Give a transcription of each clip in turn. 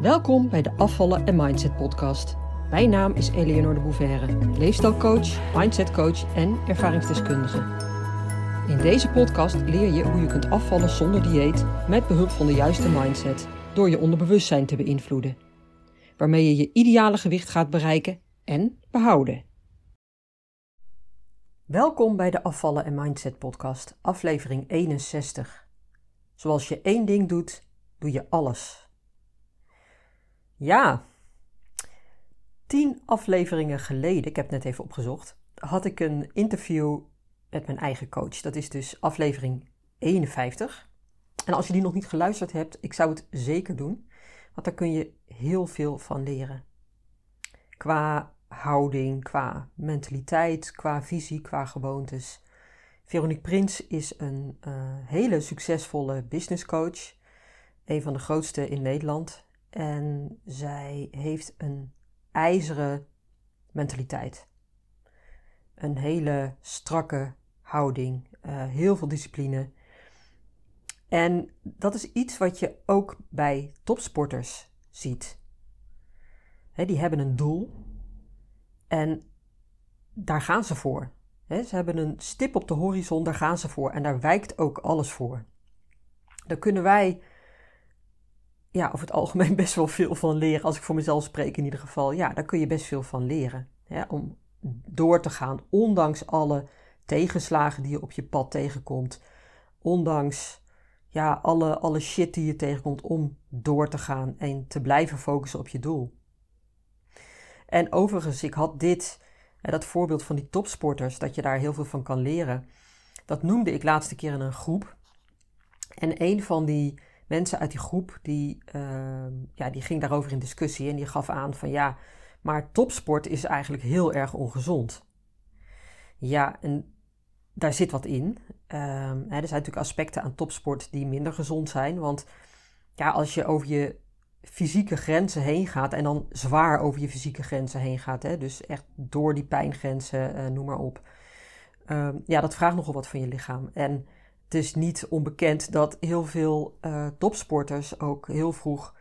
Welkom bij de Afvallen en Mindset podcast. Mijn naam is Eleonore de Bouverre, leefstijlcoach, mindsetcoach en ervaringsdeskundige. In deze podcast leer je hoe je kunt afvallen zonder dieet met behulp van de juiste mindset door je onderbewustzijn te beïnvloeden. Waarmee je je ideale gewicht gaat bereiken en behouden. Welkom bij de Afvallen en Mindset podcast, aflevering 61. Zoals je één ding doet, doe je alles. Ja, tien afleveringen geleden, ik heb het net even opgezocht, had ik een interview met mijn eigen coach. Dat is dus aflevering 51. En als je die nog niet geluisterd hebt, ik zou het zeker doen, want daar kun je heel veel van leren. Qua houding, qua mentaliteit, qua visie, qua gewoontes. Veronique Prins is een uh, hele succesvolle business coach, een van de grootste in Nederland. En zij heeft een ijzeren mentaliteit. Een hele strakke houding, uh, heel veel discipline. En dat is iets wat je ook bij topsporters ziet. die hebben een doel en daar gaan ze voor. ze hebben een stip op de horizon, daar gaan ze voor en daar wijkt ook alles voor. Daar kunnen wij ja, over het algemeen best wel veel van leren. Als ik voor mezelf spreek in ieder geval. Ja, daar kun je best veel van leren. Hè, om door te gaan, ondanks alle tegenslagen die je op je pad tegenkomt. Ondanks ja, alle, alle shit die je tegenkomt om door te gaan en te blijven focussen op je doel. En overigens, ik had dit, dat voorbeeld van die topsporters, dat je daar heel veel van kan leren. Dat noemde ik laatste keer in een groep. En een van die mensen uit die groep die, uh, ja, die ging daarover in discussie en die gaf aan van ja, maar topsport is eigenlijk heel erg ongezond. Ja, en daar zit wat in. Uh, hè, er zijn natuurlijk aspecten aan topsport die minder gezond zijn. Want ja, als je over je fysieke grenzen heen gaat en dan zwaar over je fysieke grenzen heen gaat, hè, dus echt door die pijngrenzen, uh, noem maar op. Uh, ja, dat vraagt nogal wat van je lichaam. En het is niet onbekend dat heel veel uh, topsporters ook heel vroeg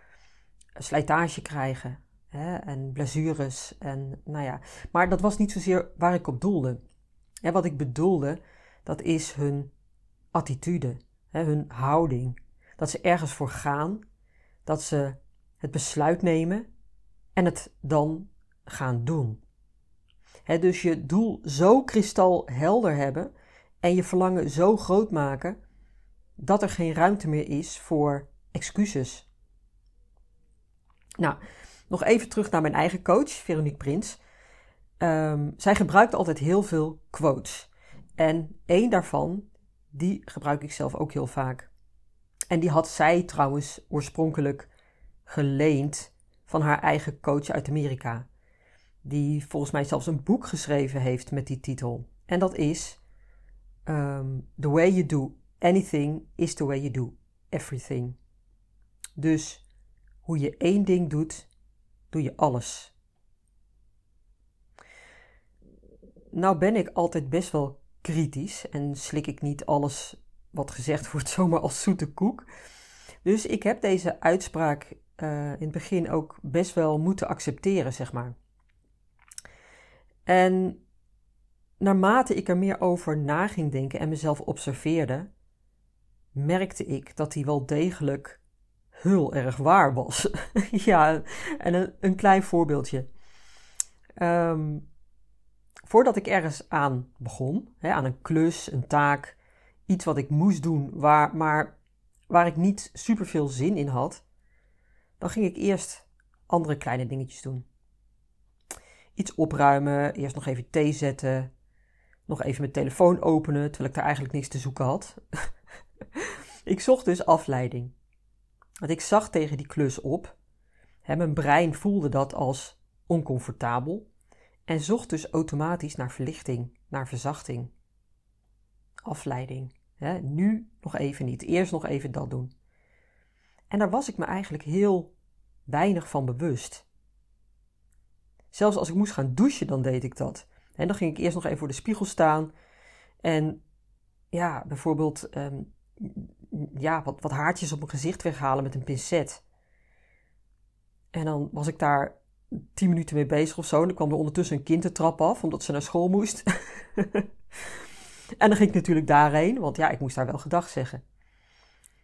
slijtage krijgen. Hè, en blessures. En, nou ja. Maar dat was niet zozeer waar ik op doelde. En wat ik bedoelde, dat is hun attitude, hè, hun houding. Dat ze ergens voor gaan, dat ze het besluit nemen en het dan gaan doen. Hè, dus je doel zo kristalhelder hebben en je verlangen zo groot maken dat er geen ruimte meer is voor excuses. Nou, nog even terug naar mijn eigen coach, Veronique Prins. Um, zij gebruikt altijd heel veel quotes. En één daarvan, die gebruik ik zelf ook heel vaak. En die had zij trouwens oorspronkelijk geleend van haar eigen coach uit Amerika. Die volgens mij zelfs een boek geschreven heeft met die titel. En dat is um, the way you do anything is the way you do everything. Dus hoe je één ding doet, doe je alles. Nou ben ik altijd best wel kritisch en slik ik niet alles wat gezegd wordt zomaar als zoete koek. Dus ik heb deze uitspraak uh, in het begin ook best wel moeten accepteren, zeg maar. En naarmate ik er meer over na ging denken en mezelf observeerde, merkte ik dat die wel degelijk heel erg waar was. ja, en een, een, klein voorbeeldje. Um, voordat ik ergens aan begon, hè, aan een klus, een taak, iets wat ik moest doen, waar, maar waar ik niet super veel zin in had, dan ging ik eerst andere kleine dingetjes doen. Iets opruimen, eerst nog even thee zetten, nog even mijn telefoon openen, terwijl ik daar eigenlijk niks te zoeken had. ik zocht dus afleiding. Want ik zag tegen die klus op. Hè, mijn brein voelde dat als oncomfortabel en zocht dus automatisch naar verlichting, naar verzachting. Afleiding. Hè, nu nog even niet, eerst nog even dat doen. En daar was ik me eigenlijk heel weinig van bewust. Zelfs als ik moest gaan douchen, dan deed ik dat. En dan ging ik eerst nog even voor de spiegel staan. En ja, bijvoorbeeld um, ja, wat, wat haartjes op mijn gezicht weghalen met een pincet. En dan was ik daar tien minuten mee bezig of zo. En dan kwam er ondertussen een kind de trap af, omdat ze naar school moest. en dan ging ik natuurlijk daarheen, want ja, ik moest daar wel gedag zeggen.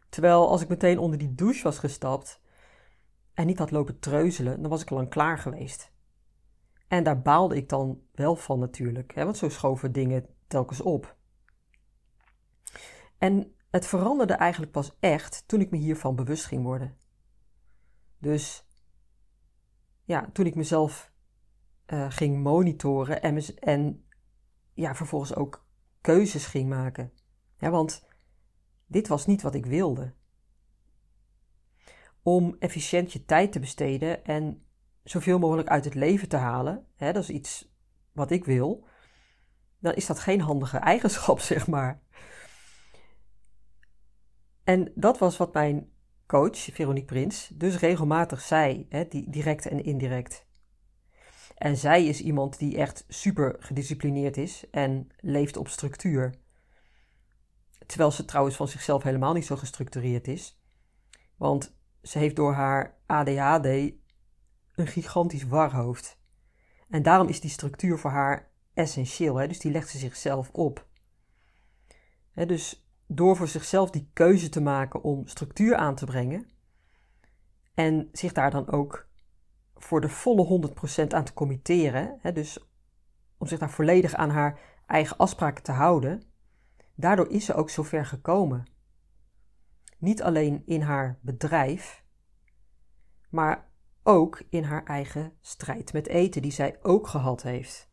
Terwijl als ik meteen onder die douche was gestapt en niet had lopen treuzelen, dan was ik al lang klaar geweest. En daar baalde ik dan wel van natuurlijk, hè, want zo schoven dingen telkens op. En het veranderde eigenlijk pas echt toen ik me hiervan bewust ging worden. Dus ja, toen ik mezelf uh, ging monitoren en, en ja, vervolgens ook keuzes ging maken. Ja, want dit was niet wat ik wilde. Om efficiënt je tijd te besteden en zoveel mogelijk uit het leven te halen, hè, dat is iets wat ik wil, dan is dat geen handige eigenschap, zeg maar. En dat was wat mijn coach, Veronique Prins, dus regelmatig zei, hè, die, direct en indirect. En zij is iemand die echt super gedisciplineerd is en leeft op structuur. Terwijl ze trouwens van zichzelf helemaal niet zo gestructureerd is. Want ze heeft door haar ADHD een gigantisch warhoofd. En daarom is die structuur voor haar essentieel. Hè? Dus die legt ze zichzelf op. Hè, dus door voor zichzelf die keuze te maken om structuur aan te brengen en zich daar dan ook voor de volle 100% aan te committeren, hè, dus om zich daar volledig aan haar eigen afspraken te houden, daardoor is ze ook zo ver gekomen. Niet alleen in haar bedrijf, maar ook in haar eigen strijd met eten, die zij ook gehad heeft.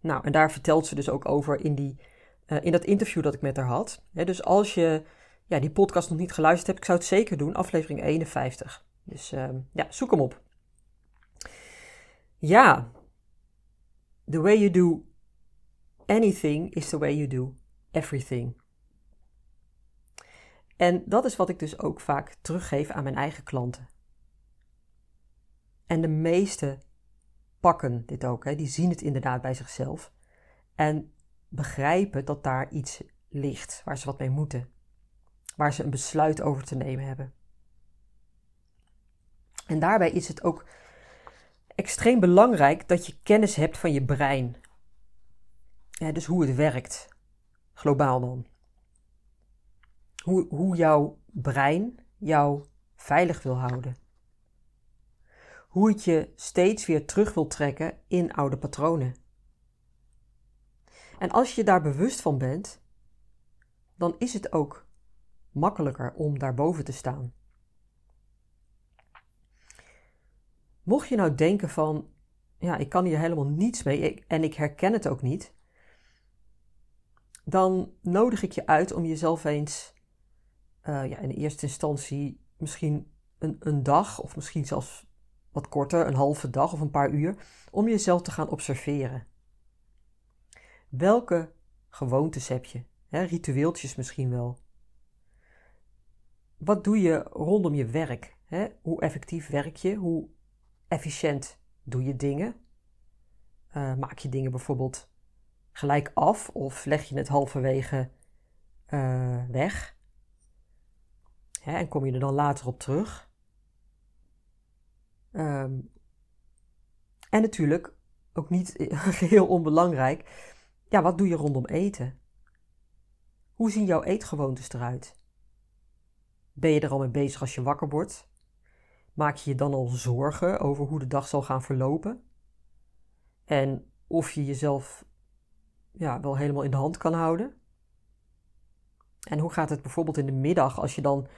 Nou, en daar vertelt ze dus ook over in, die, uh, in dat interview dat ik met haar had. dus als je ja, die podcast nog niet geluisterd hebt, ik zou het zeker doen, aflevering 51. Dus uh, ja, zoek hem op. Ja, the way you do anything is the way you do everything. En dat is wat ik dus ook vaak teruggeef aan mijn eigen klanten. En de meeste pakken dit ook, hè, die zien het inderdaad bij zichzelf en begrijpen dat daar iets ligt waar ze wat mee moeten, waar ze een besluit over te nemen hebben. En daarbij is het ook extreem belangrijk dat je kennis hebt van je brein. Ja, dus hoe het werkt, globaal dan. Hoe, hoe jouw brein jou veilig wil houden. Hoe het je steeds weer terug wil trekken in oude patronen. En als je daar bewust van bent, dan is het ook makkelijker om daarboven te staan. Mocht je nou denken van, ja, ik kan hier helemaal niets mee en ik herken het ook niet, dan nodig ik je uit om jezelf eens uh, ja, in eerste instantie misschien een, een dag of misschien zelfs wat korter, een halve dag of een paar uur, om jezelf te gaan observeren. Welke gewoontes heb je? Ritueeltjes misschien wel. Wat doe je rondom je werk? Hoe effectief werk je? Hoe efficiënt doe je dingen? Uh, maak je dingen bijvoorbeeld gelijk af of leg je het halverwege uh, weg? En kom je er dan later op terug? Um, en natuurlijk, ook niet geheel onbelangrijk, ja, wat doe je rondom eten? Hoe zien jouw eetgewoontes eruit? Ben je er al mee bezig als je wakker wordt? Maak je je dan al zorgen over hoe de dag zal gaan verlopen? En of je jezelf ja, wel helemaal in de hand kan houden? En hoe gaat het bijvoorbeeld in de middag als je dan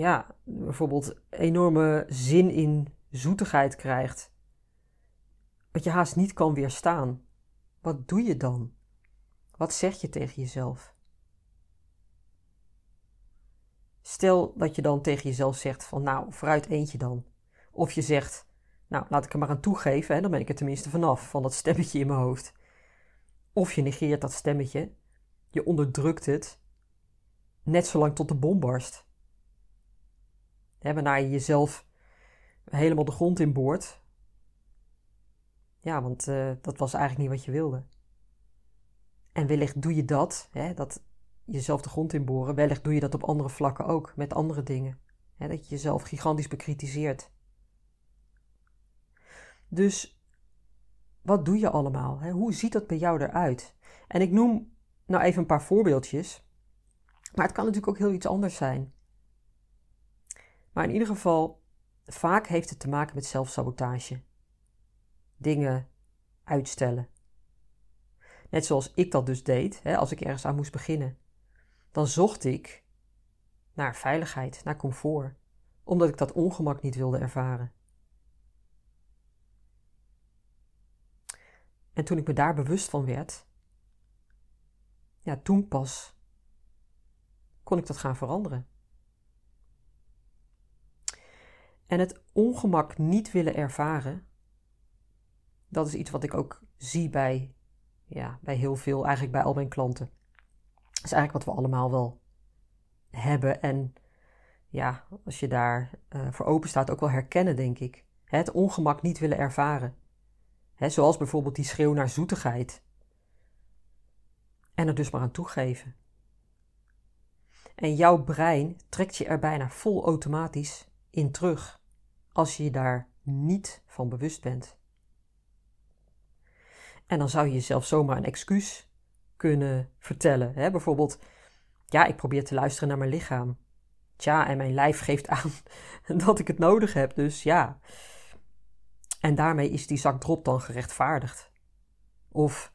ja, bijvoorbeeld enorme zin in zoetigheid krijgt? Wat je haast niet kan weerstaan. Wat doe je dan? Wat zeg je tegen jezelf? Stel dat je dan tegen jezelf zegt van nou, vooruit eentje dan. Of je zegt, nou, laat ik er maar aan toegeven, hè, dan ben ik er tenminste vanaf, van dat stemmetje in mijn hoofd. Of je negeert dat stemmetje, je onderdrukt het, net zolang tot de bom barst. Hè, waarna je jezelf helemaal de grond in boort. Ja, want uh, dat was eigenlijk niet wat je wilde. En wellicht doe je dat, hè, dat jezelf de grond inboren. Wellicht doe je dat op andere vlakken ook, met andere dingen. Hè, dat je jezelf gigantisch bekritiseert. Dus wat doe je allemaal? Hè? Hoe ziet dat bij jou eruit? En ik noem nou even een paar voorbeeldjes. Maar het kan natuurlijk ook heel iets anders zijn. Maar in ieder geval, vaak heeft het te maken met zelfsabotage. Dingen uitstellen. Net zoals ik dat dus deed, hè, als ik ergens aan moest beginnen. Dan zocht ik naar veiligheid, naar comfort, omdat ik dat ongemak niet wilde ervaren. En toen ik me daar bewust van werd, ja, toen pas kon ik dat gaan veranderen. En het ongemak niet willen ervaren, dat is iets wat ik ook zie bij, ja, bij heel veel, eigenlijk bij al mijn klanten. Dat is eigenlijk wat we allemaal wel hebben. En ja, als je daar uh, voor open staat, ook wel herkennen, denk ik. Het ongemak niet willen ervaren. He, zoals bijvoorbeeld die schreeuw naar zoetigheid. En er dus maar aan toegeven. En jouw brein trekt je er bijna vol automatisch in terug als je je daar niet van bewust bent. En dan zou je jezelf zomaar een excuus kunnen vertellen. Hè? Bijvoorbeeld, ja, ik probeer te luisteren naar mijn lichaam. Tja, en mijn lijf geeft aan dat ik het nodig heb, dus ja. En daarmee is die zak drop dan gerechtvaardigd. Of,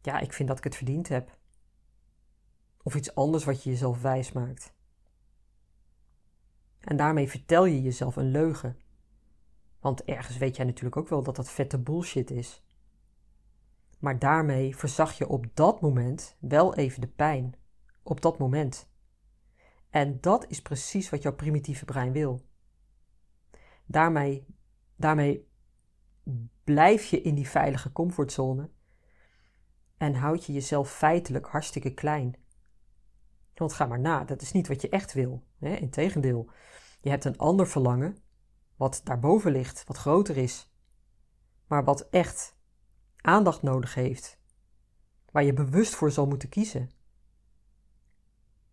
ja, ik vind dat ik het verdiend heb. Of iets anders wat je jezelf wijs maakt. En daarmee vertel je jezelf een leugen. Want ergens weet jij natuurlijk ook wel dat dat vette bullshit is. Maar daarmee verzag je op dat moment wel even de pijn. Op dat moment. En dat is precies wat jouw primitieve brein wil. Daarmee, daarmee blijf je in die veilige comfortzone en houd je jezelf feitelijk hartstikke klein. Want ga maar na, dat is niet wat je echt wil. Hè? Integendeel, je hebt een ander verlangen wat daarboven ligt, wat groter is, maar wat echt aandacht nodig heeft, waar je bewust voor zal moeten kiezen.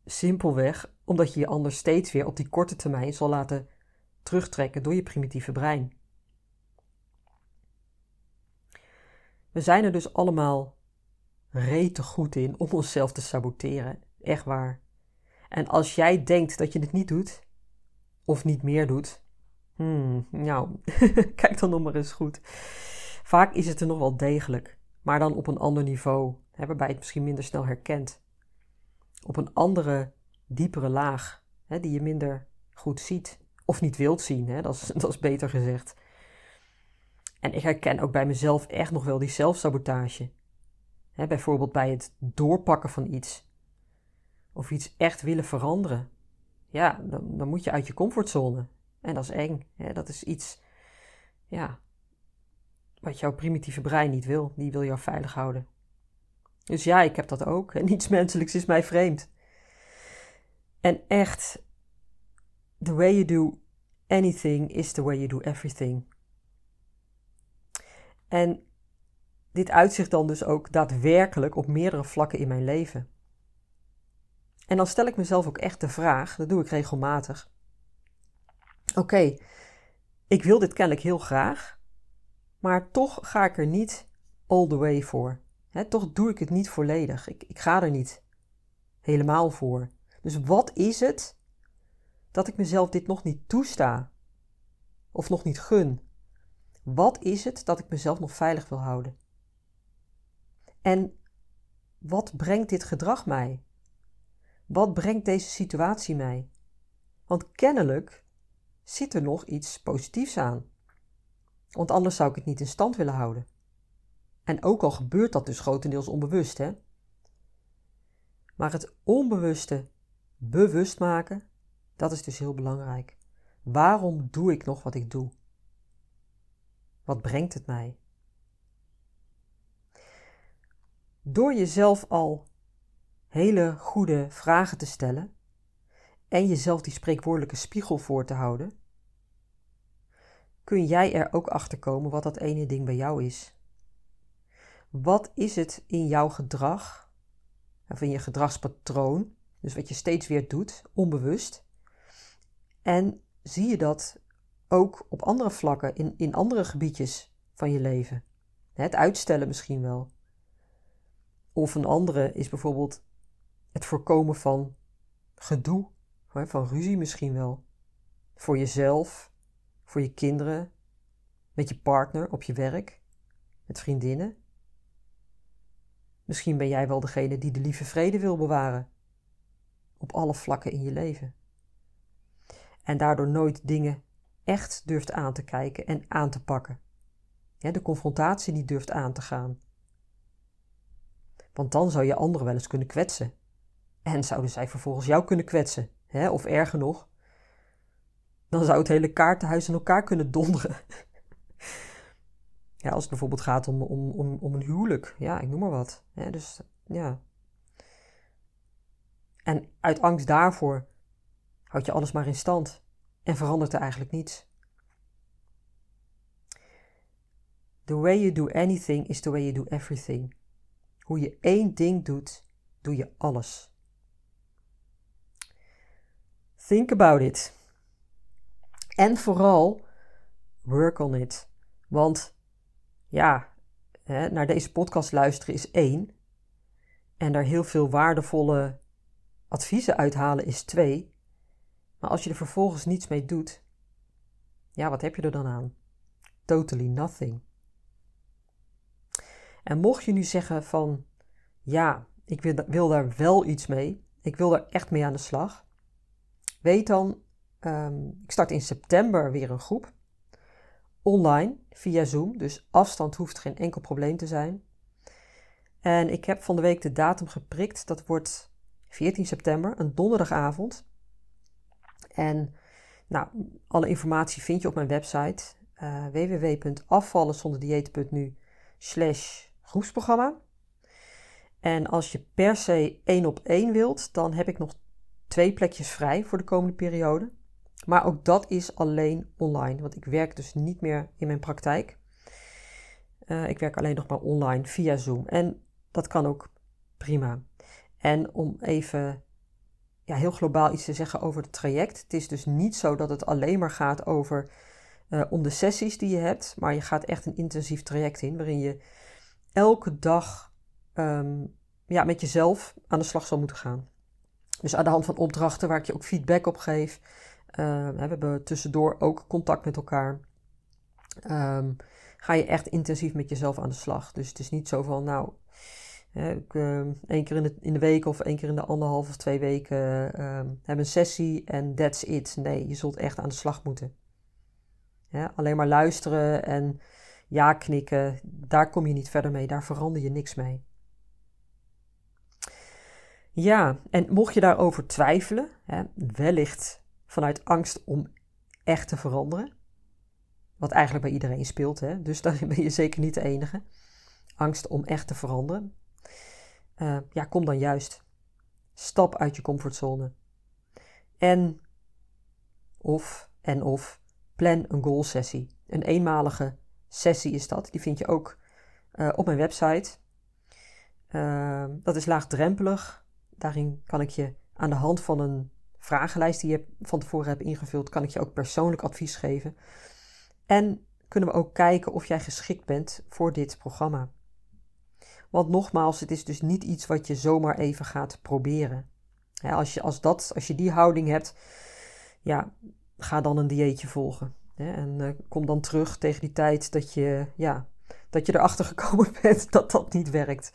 Simpelweg omdat je je anders steeds weer op die korte termijn zal laten terugtrekken door je primitieve brein. We zijn er dus allemaal rete goed in om onszelf te saboteren. Echt waar. En als jij denkt dat je het niet doet, of niet meer doet, hmm, nou, kijk dan nog maar eens goed. Vaak is het er nog wel degelijk, maar dan op een ander niveau, hè, waarbij het misschien minder snel herkent. Op een andere, diepere laag, hè, die je minder goed ziet. Of niet wilt zien, hè, dat, is, dat is beter gezegd. En ik herken ook bij mezelf echt nog wel die zelfsabotage. Hè, bijvoorbeeld bij het doorpakken van iets. Of iets echt willen veranderen. Ja, dan, dan moet je uit je comfortzone. En dat is eng. Hè, dat is iets, ja, wat jouw primitieve brein niet wil. Die wil jou veilig houden. Dus ja, ik heb dat ook. En niets menselijks is mij vreemd. En echt, the way you do anything is the way you do everything. En dit uitzicht dan dus ook daadwerkelijk op meerdere vlakken in mijn leven. En dan stel ik mezelf ook echt de vraag, dat doe ik regelmatig. Oké, ik wil dit kennelijk heel graag, maar toch ga ik er niet all the way voor. toch doe ik het niet volledig. Ik, ik ga er niet helemaal voor. Dus wat is het dat ik mezelf dit nog niet toesta? Of nog niet gun? Wat is het dat ik mezelf nog veilig wil houden? En wat brengt dit gedrag mij? Wat brengt deze situatie mij? Want kennelijk zit er nog iets positiefs aan. Want anders zou ik het niet in stand willen houden. En ook al gebeurt dat dus grotendeels onbewust, hè? Maar het onbewuste bewust maken, dat is dus heel belangrijk. Waarom doe ik nog wat ik doe? Wat brengt het mij? Door jezelf al hele goede vragen te stellen en jezelf die spreekwoordelijke spiegel voor te houden, kun jij er ook achter komen wat dat ene ding bij jou is. Wat is het in jouw gedrag, of in je gedragspatroon, dus wat je steeds weer doet, onbewust, en zie je dat ook op andere vlakken, in, in andere gebiedjes van je leven. Het uitstellen misschien wel. Of een andere is bijvoorbeeld het voorkomen van gedoe, van ruzie misschien wel. Voor jezelf, voor je kinderen, met je partner, op je werk, met vriendinnen. Misschien ben jij wel degene die de lieve vrede wil bewaren. Op alle vlakken in je leven. En daardoor nooit dingen echt durft aan te kijken en aan te pakken. de confrontatie niet durft aan te gaan. Want dan zou je anderen wel eens kunnen kwetsen. En zouden zij vervolgens jou kunnen kwetsen. Hè? Of erger nog, dan zou het hele kaartenhuis in elkaar kunnen donderen. ja, als het bijvoorbeeld gaat om, om, om, om een huwelijk. Ja, ik noem maar wat. Dus ja. En uit angst daarvoor houd je alles maar in stand en verandert er eigenlijk niets. The way you do anything is the way you do everything. Hoe je één ding doet, doe je alles. Think about it. En vooral, work on it. Want ja, hè, naar deze podcast luisteren is één. En daar heel veel waardevolle adviezen uithalen is twee. Maar als je er vervolgens niets mee doet, ja, wat heb je er dan aan? Totally nothing. En mocht je nu zeggen van, ja, ik wil, wil daar wel iets mee, ik wil daar echt mee aan de slag, weet dan, um, ik start in september weer een groep, online, via Zoom, dus afstand hoeft geen enkel probleem te zijn. En ik heb van de week de datum geprikt, dat wordt 14 september, een donderdagavond. En nou, alle informatie vind je op mijn website uh, www.afvallenzonderdieet.nu slash groepsprogramma. En als je per se één op één wilt, dan heb ik nog twee plekjes vrij voor de komende periode. Maar ook dat is alleen online, want ik werk dus niet meer in mijn praktijk. Uh, ik werk alleen nog maar online via Zoom. En dat kan ook prima. En om even ja, heel globaal iets te zeggen over het traject. Het is dus niet zo dat het alleen maar gaat over uh, om de sessies die je hebt, maar je gaat echt een intensief traject in waarin je elke dag um, ja, met jezelf aan de slag zal moeten gaan. Dus aan de hand van opdrachten waar ik je ook feedback op geef. Uh, we hebben tussendoor ook contact met elkaar. Um, ga je echt intensief met jezelf aan de slag. Dus het is niet zo van, nou, uh, één keer in de, in de week of één keer in de anderhalf of twee weken hebben een sessie en that's it. Nee, je zult echt aan de slag moeten. Alleen maar luisteren en ja knikken, daar kom je niet verder mee, daar verander je niks mee. Ja, en mocht je daarover twijfelen, hè, wellicht vanuit angst om echt te veranderen, wat eigenlijk bij iedereen speelt, hè, dus daarin ben je zeker niet de enige. Angst om echt te veranderen. Uh, ja, kom dan juist. Stap uit je comfortzone. En of, en of, plan een goal sessie. Een eenmalige sessie is dat. Die vind je ook uh, op mijn website. Uh, dat is laagdrempelig. Daarin kan ik je aan de hand van een vragenlijst die je van tevoren hebt ingevuld, kan ik je ook persoonlijk advies geven. En kunnen we ook kijken of jij geschikt bent voor dit programma. Want nogmaals, het is dus niet iets wat je zomaar even gaat proberen. als, je, als, dat, als je die houding hebt, ja, ga dan een dieetje volgen. en uh, kom dan terug tegen die tijd dat je, ja, dat je erachter gekomen bent dat dat niet werkt.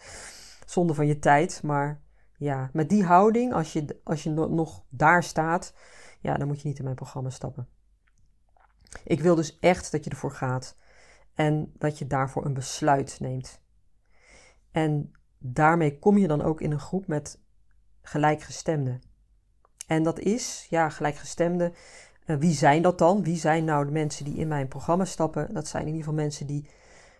Zonde van je tijd, maar ja, met die houding, als je, als je nog daar staat, ja, dan moet je niet in mijn programma stappen. Ik wil dus echt dat je ervoor gaat en dat je daarvoor een besluit neemt. En daarmee kom je dan ook in een groep met gelijkgestemden. En dat is, ja, gelijkgestemden. Uh, wie zijn dat dan? Wie zijn nou de mensen die in mijn programma stappen? Dat zijn in ieder geval mensen die,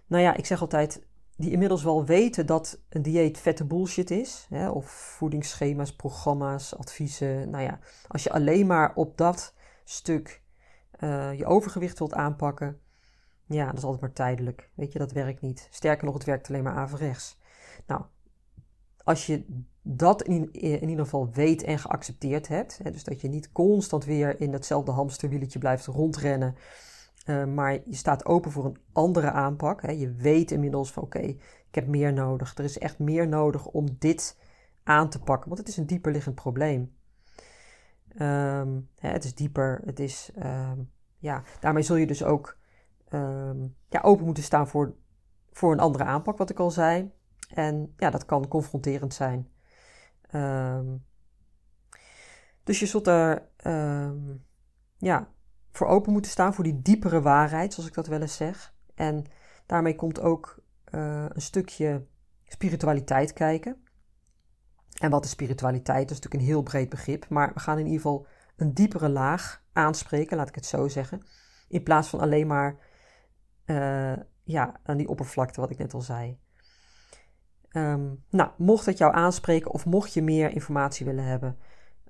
nou ja, ik zeg altijd, die inmiddels wel weten dat een dieet vette bullshit is. Hè, of voedingsschema's, programma's, adviezen. Nou ja, als je alleen maar op dat stuk uh, je overgewicht wilt aanpakken, ja, dat is altijd maar tijdelijk. Weet je, dat werkt niet. Sterker nog, het werkt alleen maar averechts. Nou, als je dat in, in ieder geval weet en geaccepteerd hebt, hè, dus dat je niet constant weer in hetzelfde hamsterwieletje blijft rondrennen uh, maar je staat open voor een andere aanpak. Hè. Je weet inmiddels van oké, ik heb meer nodig. Er is echt meer nodig om dit aan te pakken, want het is een dieperliggend probleem. Ehm, hè, het is dieper, het is, ehm, ja, daarmee zul je dus ook ehm, ja, open moeten staan voor, voor een andere aanpak, wat ik al zei. En ja, dat kan confronterend zijn. dus je zult er ja, voor open moeten staan, voor die diepere waarheid, zoals ik dat wel eens zeg. En daarmee komt ook uh, een stukje spiritualiteit kijken. En wat is spiritualiteit? Dat is natuurlijk een heel breed begrip, maar we gaan in ieder geval een diepere laag aanspreken, laat ik het zo zeggen. In plaats van alleen maar uh, ja, aan die oppervlakte, wat ik net al zei. Um, nou, mocht het jou aanspreken of mocht je meer informatie willen hebben,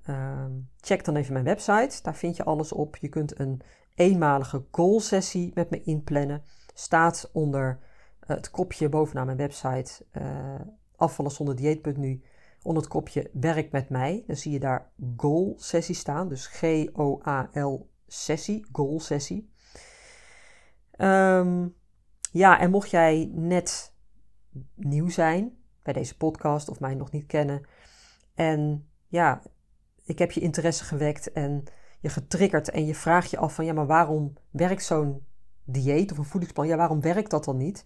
Ehm, check dan even mijn website. Daar vind je alles op. Je kunt een eenmalige goal sessie met me inplannen. Staat onder uh, het kopje bovenaan mijn website uh, afvallen zonder dieet.nu. Onder het kopje werk met mij. Dan zie je daar goal sessie staan. Dus G-O-A-L sessie. Goal sessie. Um, ja, en mocht jij net nieuw zijn bij deze podcast of mij nog niet kennen. En ja, ik heb je interesse gewekt en je getriggerd en je vraagt je af van ja, maar waarom werkt zo'n dieet of een voedingsplan? Ja, waarom werkt dat dan niet?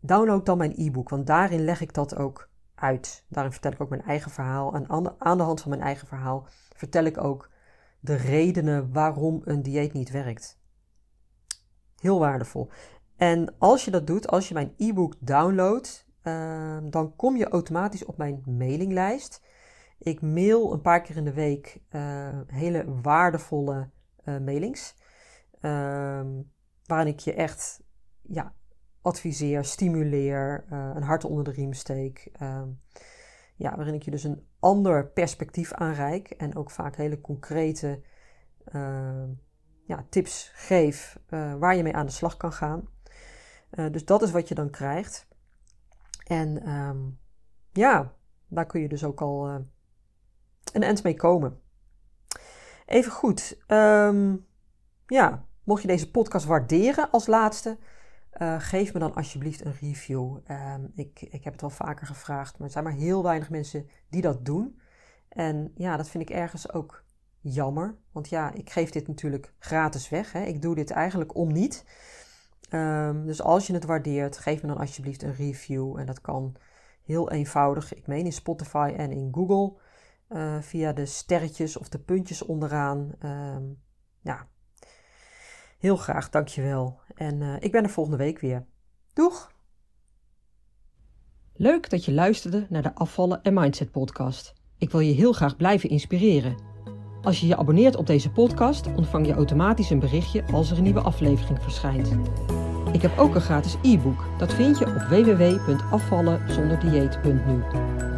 Download dan mijn e-book, want daarin leg ik dat ook uit. Daarin vertel ik ook mijn eigen verhaal en aan de hand van mijn eigen verhaal vertel ik ook de redenen waarom een dieet niet werkt. Heel waardevol. En als je dat doet, als je mijn e-book downloadt, uh, dan kom je automatisch op mijn mailinglijst. Ik mail een paar keer in de week uh, hele waardevolle uh, mailings. Ehm, waarin ik je echt ja, adviseer, stimuleer, uh, een hart onder de riem steek. Ehm, ja, waarin ik je dus een ander perspectief aanreik. En ook vaak hele concrete ehm, ja, tips geef waar je mee aan de slag kan gaan. dus dat is wat je dan krijgt. En ja, daar kun je dus ook al een eind mee komen. Even goed, ehm, ja, mocht je deze podcast waarderen als laatste, uh, geef me dan alsjeblieft een review. Ehm, ik, ik heb het wel vaker gevraagd, maar er zijn maar heel weinig mensen die dat doen. En ja, dat vind ik ergens ook jammer. Want ja, ik geef dit natuurlijk gratis weg. Hè. Ik doe dit eigenlijk om niet. Um, dus als je het waardeert, geef me dan alsjeblieft een review. En dat kan heel eenvoudig. Ik meen in Spotify en in Google. Uh, via de sterretjes of de puntjes onderaan. Uh, ja, heel graag, dankjewel. En uh, ik ben er volgende week weer. Doeg! Leuk dat je luisterde naar de Afvallen en Mindset podcast. Ik wil je heel graag blijven inspireren. Als je je abonneert op deze podcast, ontvang je automatisch een berichtje als er een nieuwe aflevering verschijnt. Ik heb ook een gratis e-book. Dat vind je op www.afvallenzonderdieet.nu.